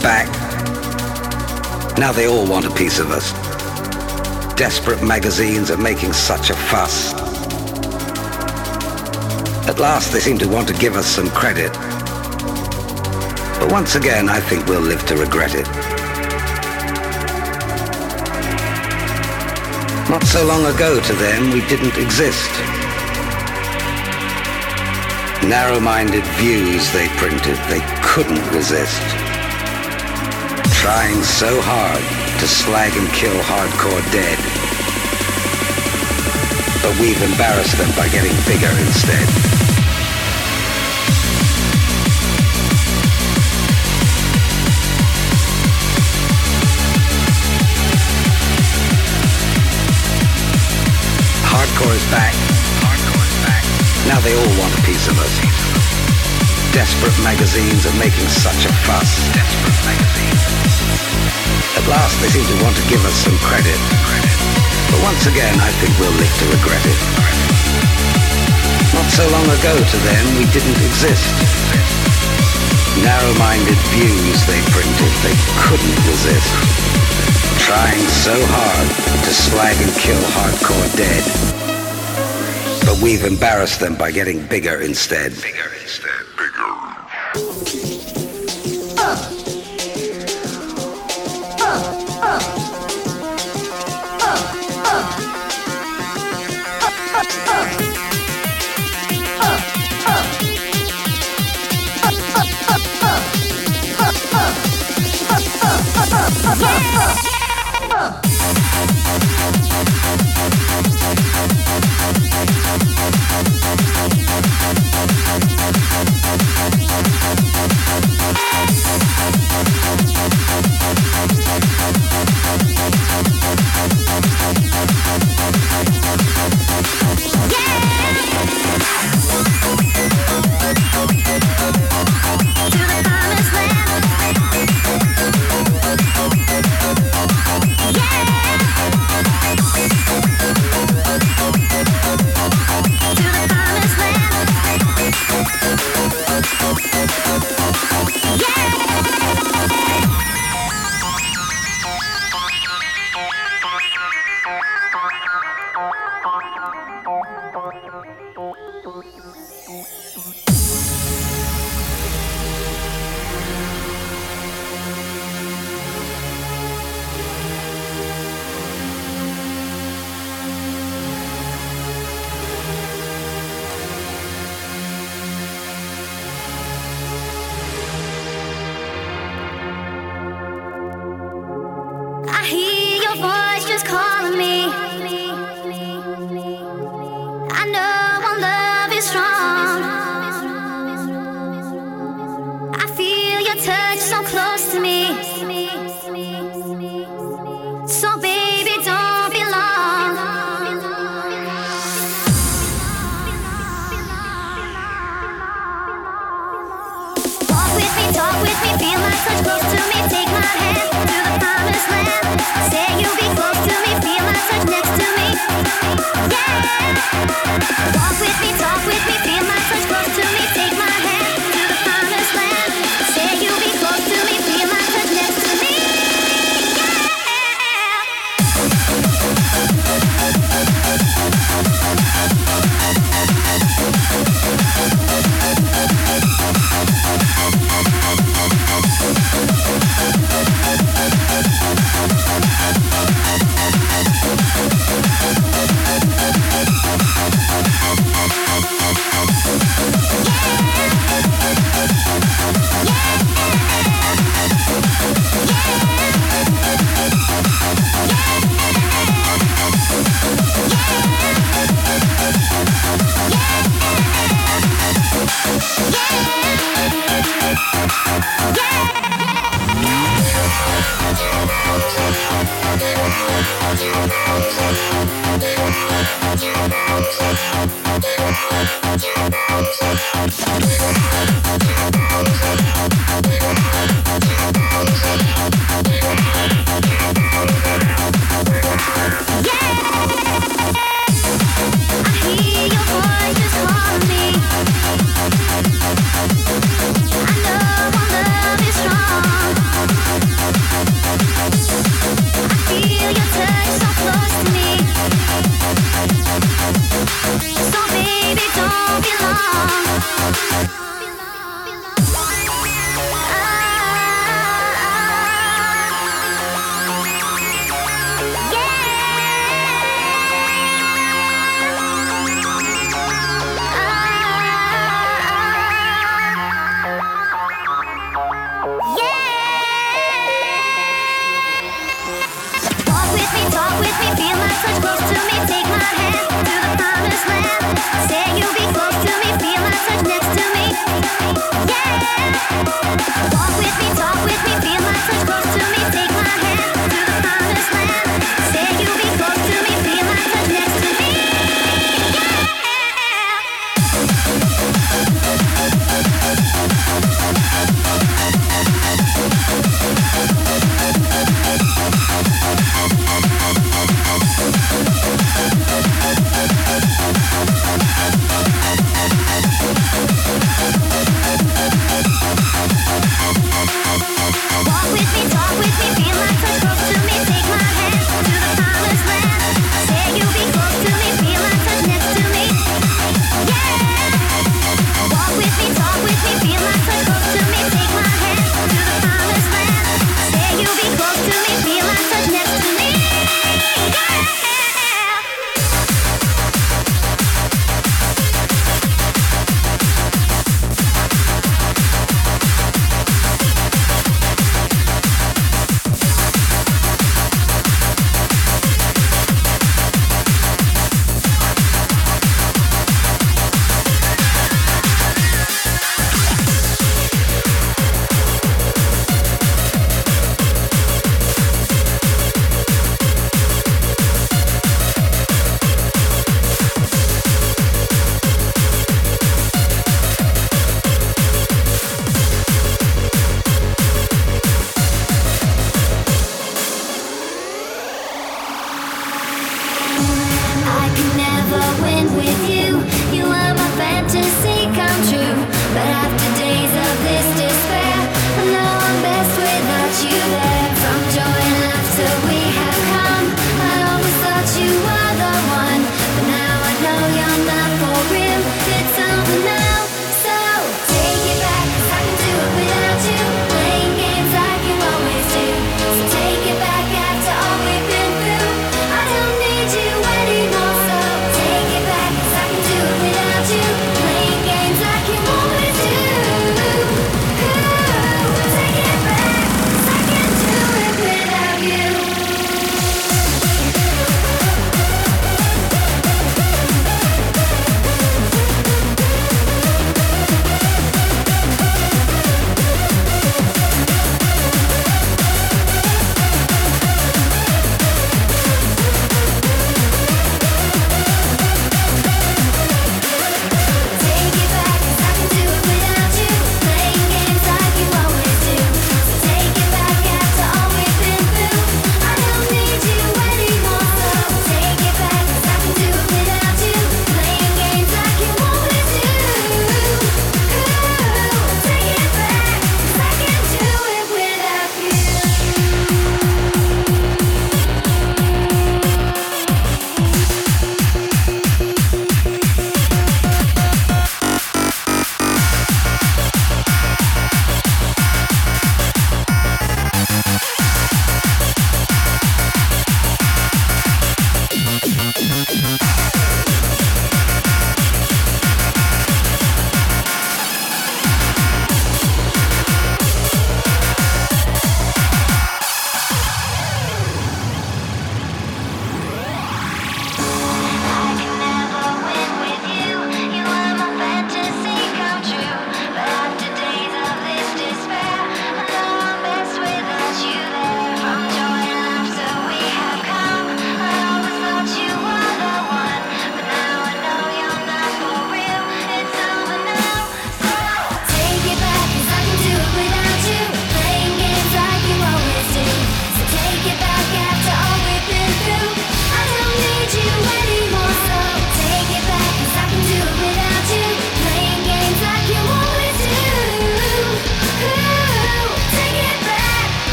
Back. Now they all want a piece of us. Desperate magazines are making such a fuss. At last they seem to want to give us some credit. But once again, I think we'll live to regret it. Not so long ago to them, we didn't exist. Narrow-minded views they printed, they couldn't resist. Trying so hard to slag and kill hardcore dead. But we've embarrassed them by getting bigger instead. Hardcore is back. Hardcore is back. Now they all want a piece of us. Desperate magazines are making such a fuss. Desperate magazines. At last they seem to want to give us some credit. But once again, I think we'll live to regret it. Not so long ago to them, we didn't exist. Narrow-minded views they printed, they couldn't resist. Trying so hard to slag and kill hardcore dead. But we've embarrassed them by getting bigger instead. Bigger instead.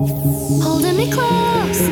Holding me close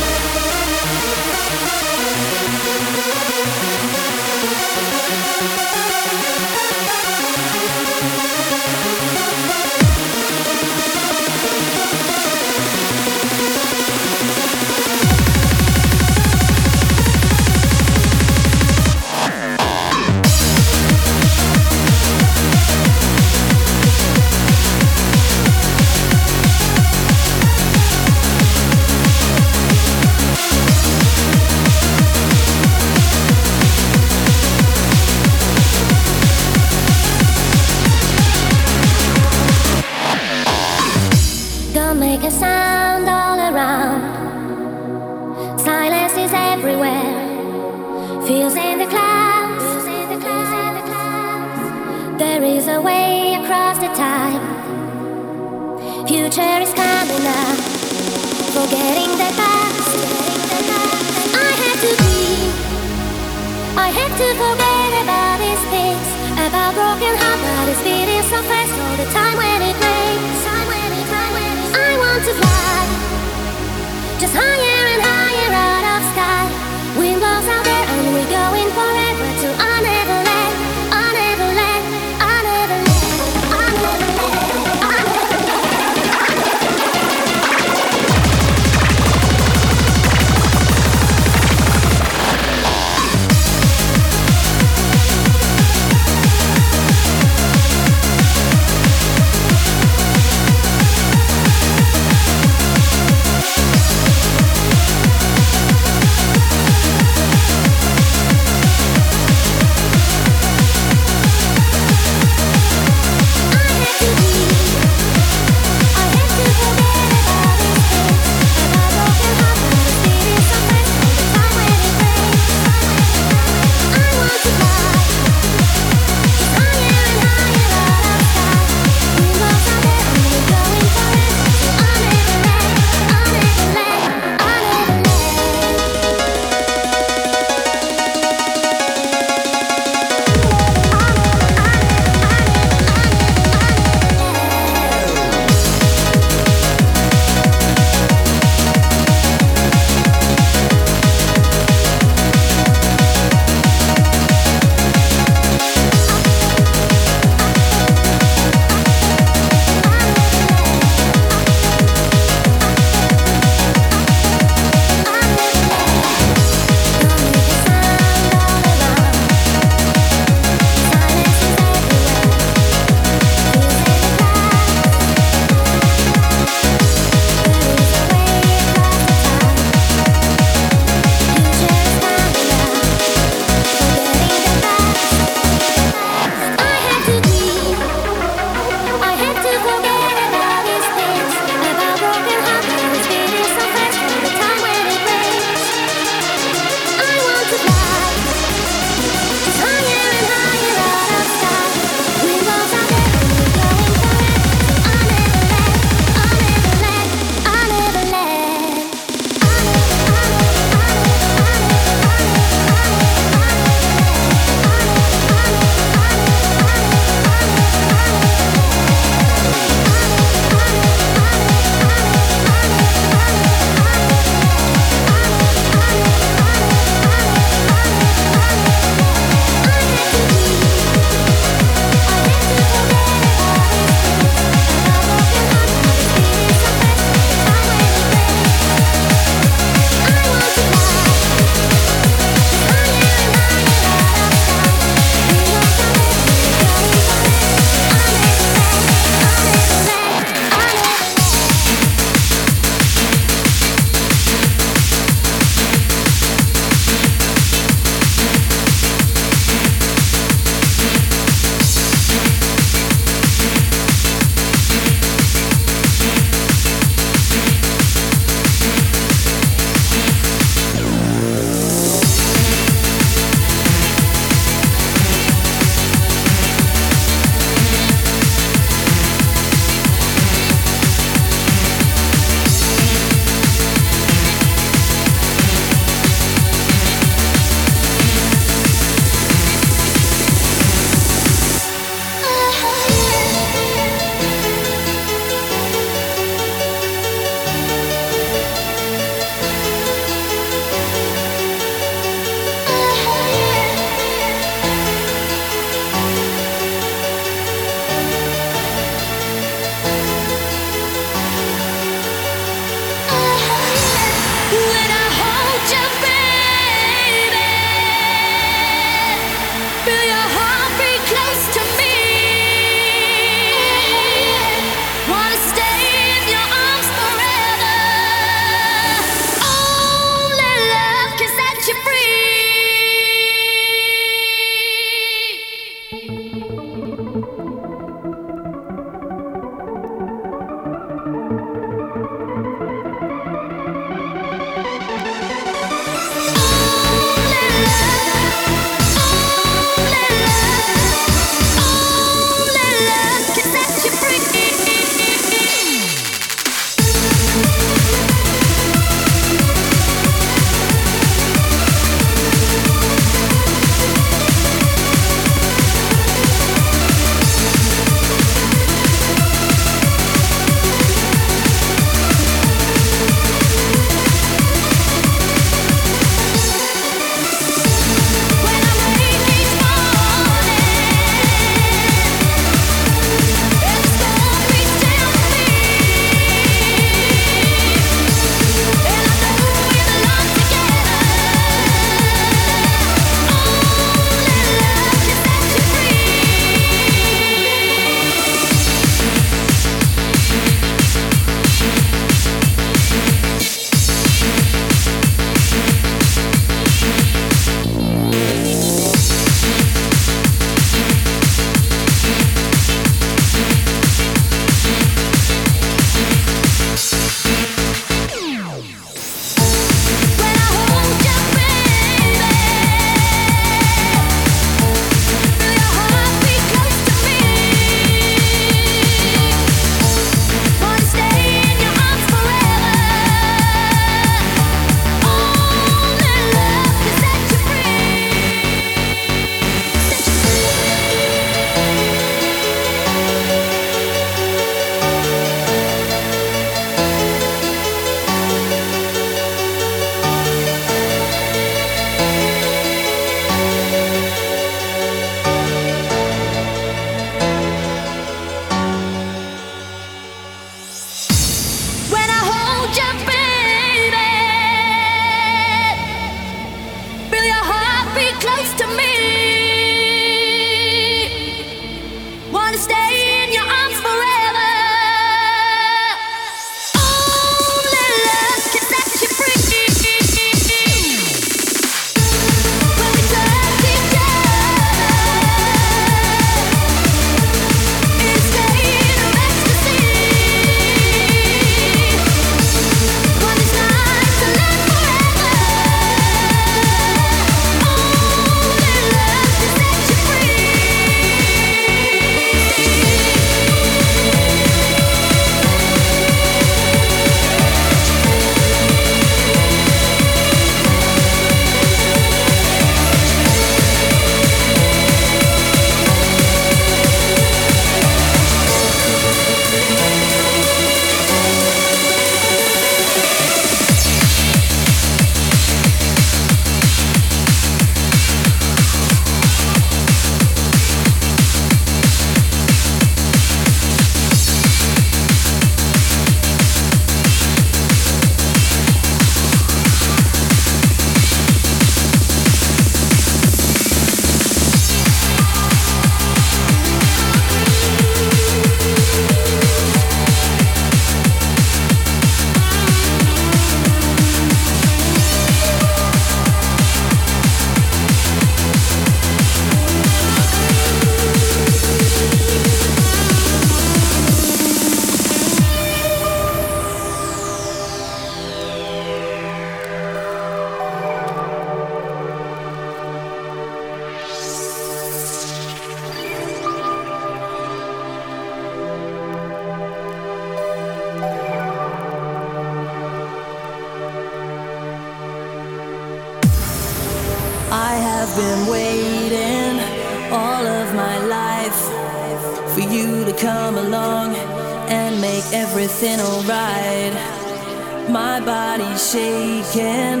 shaking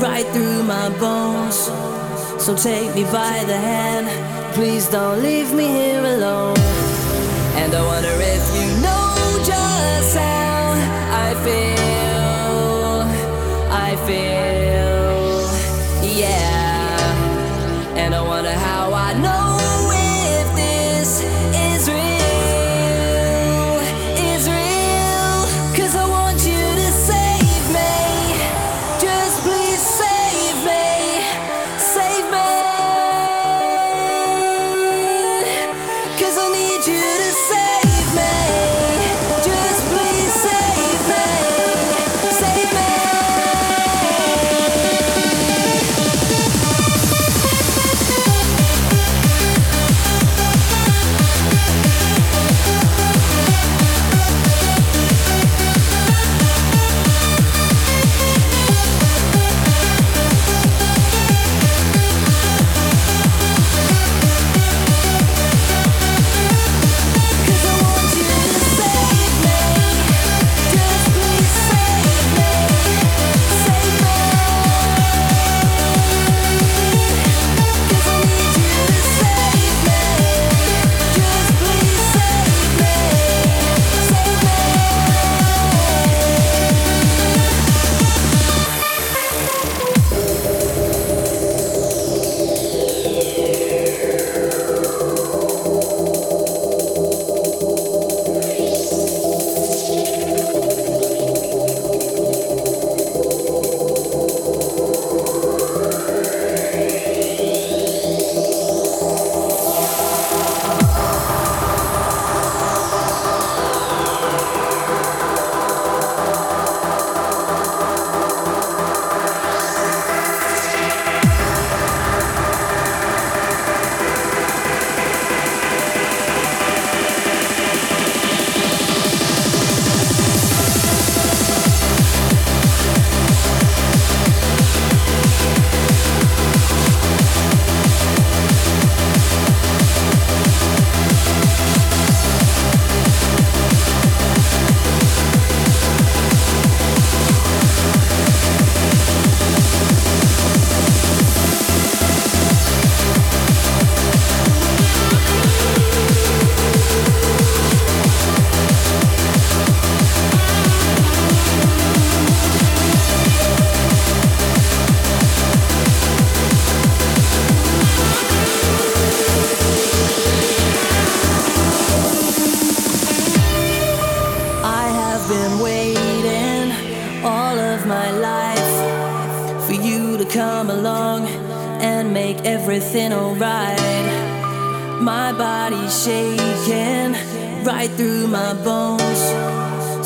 right through my bones. So take me by the hand, please don't leave me here alone. And I wonder if you know just how I feel. I feel.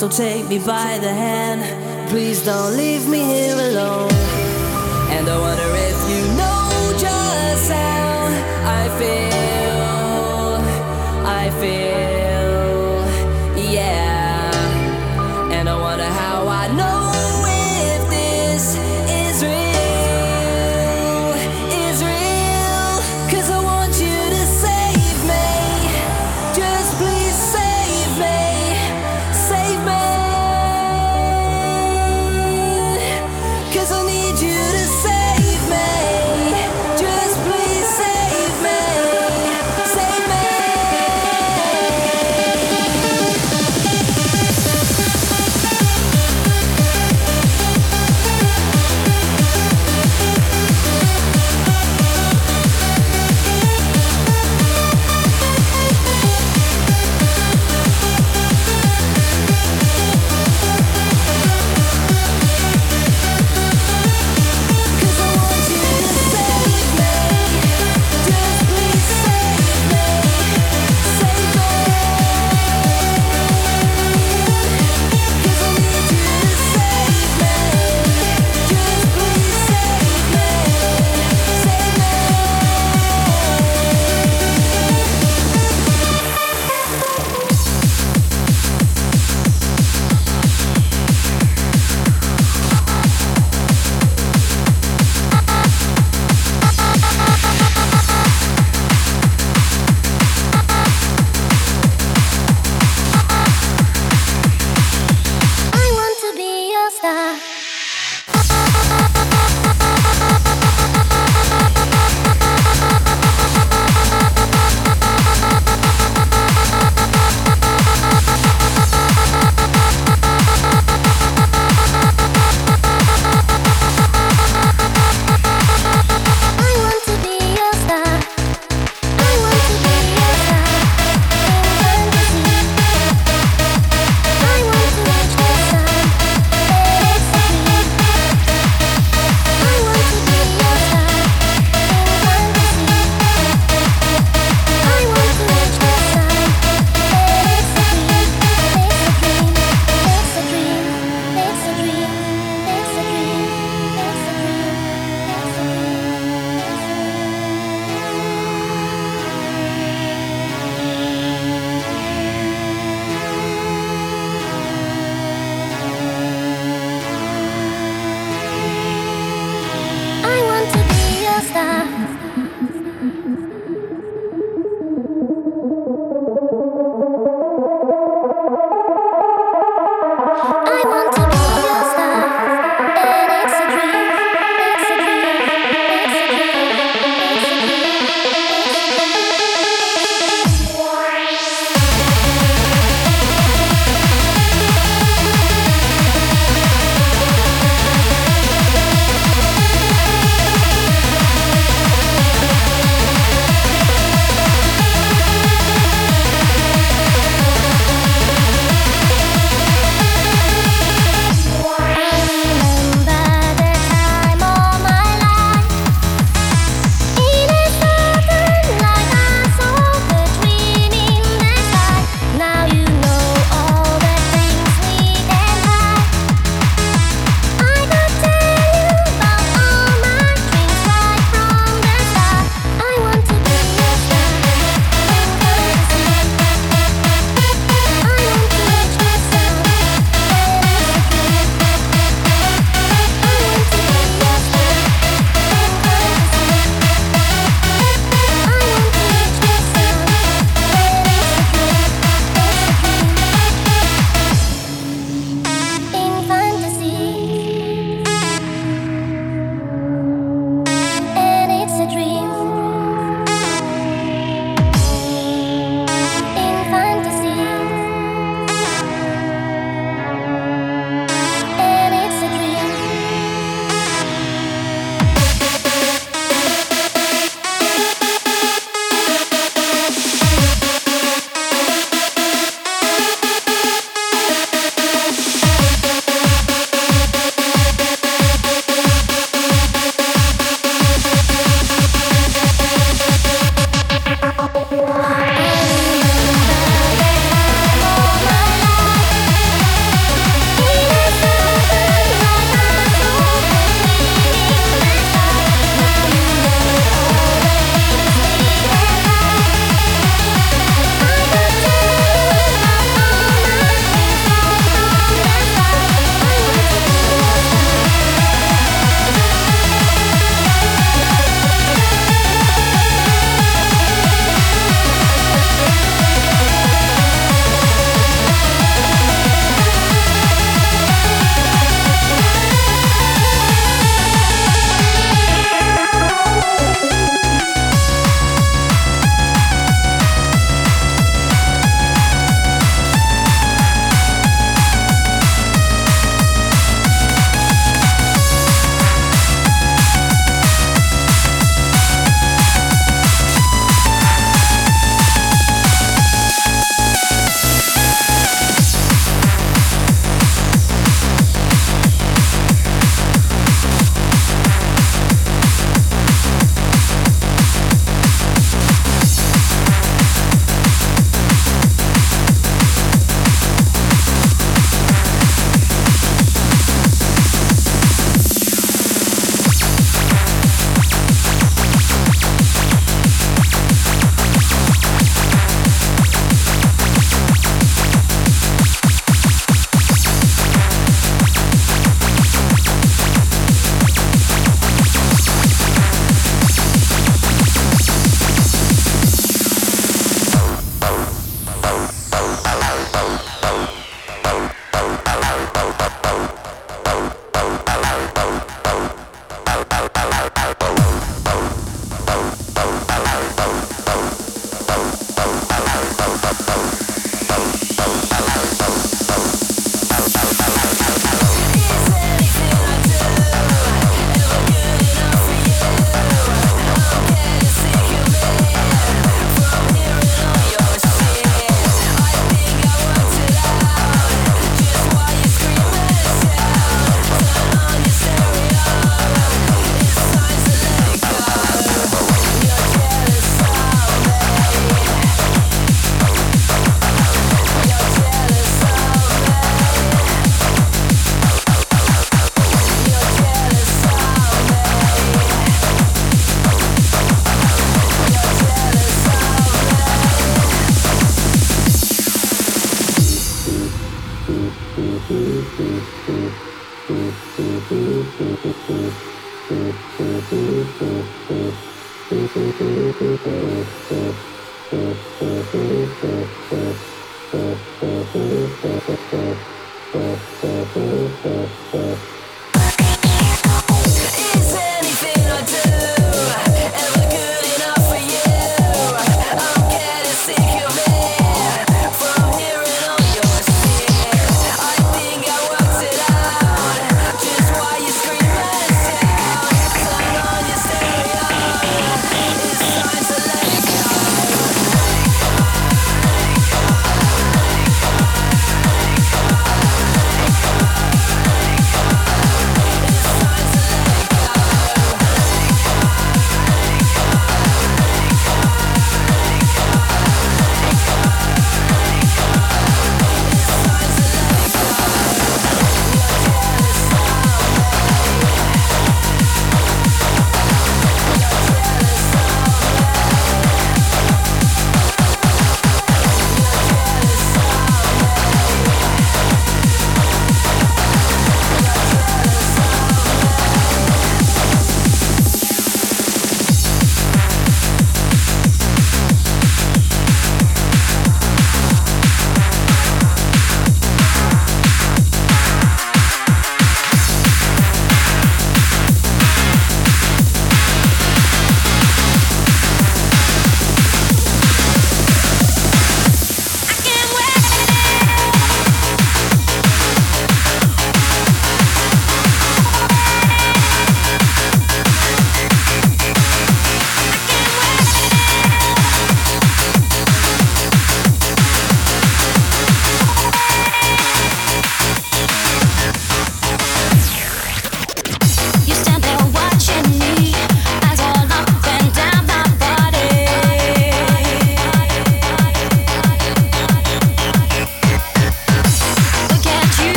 So take me by the hand, please don't leave me here.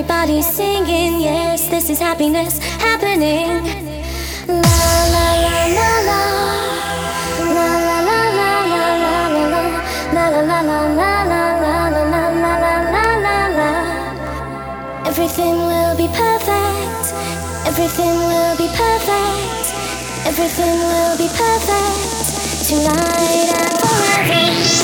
Everybody's singing, yes, this is happiness happening. La la la la la. La la la la la la la la la la la la la la la la la. Everything will be perfect. Everything will be perfect. Everything will be perfect tonight and forever.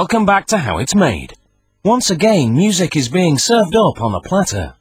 Welcome back to How It's Made. Once again, music is being served up on a platter.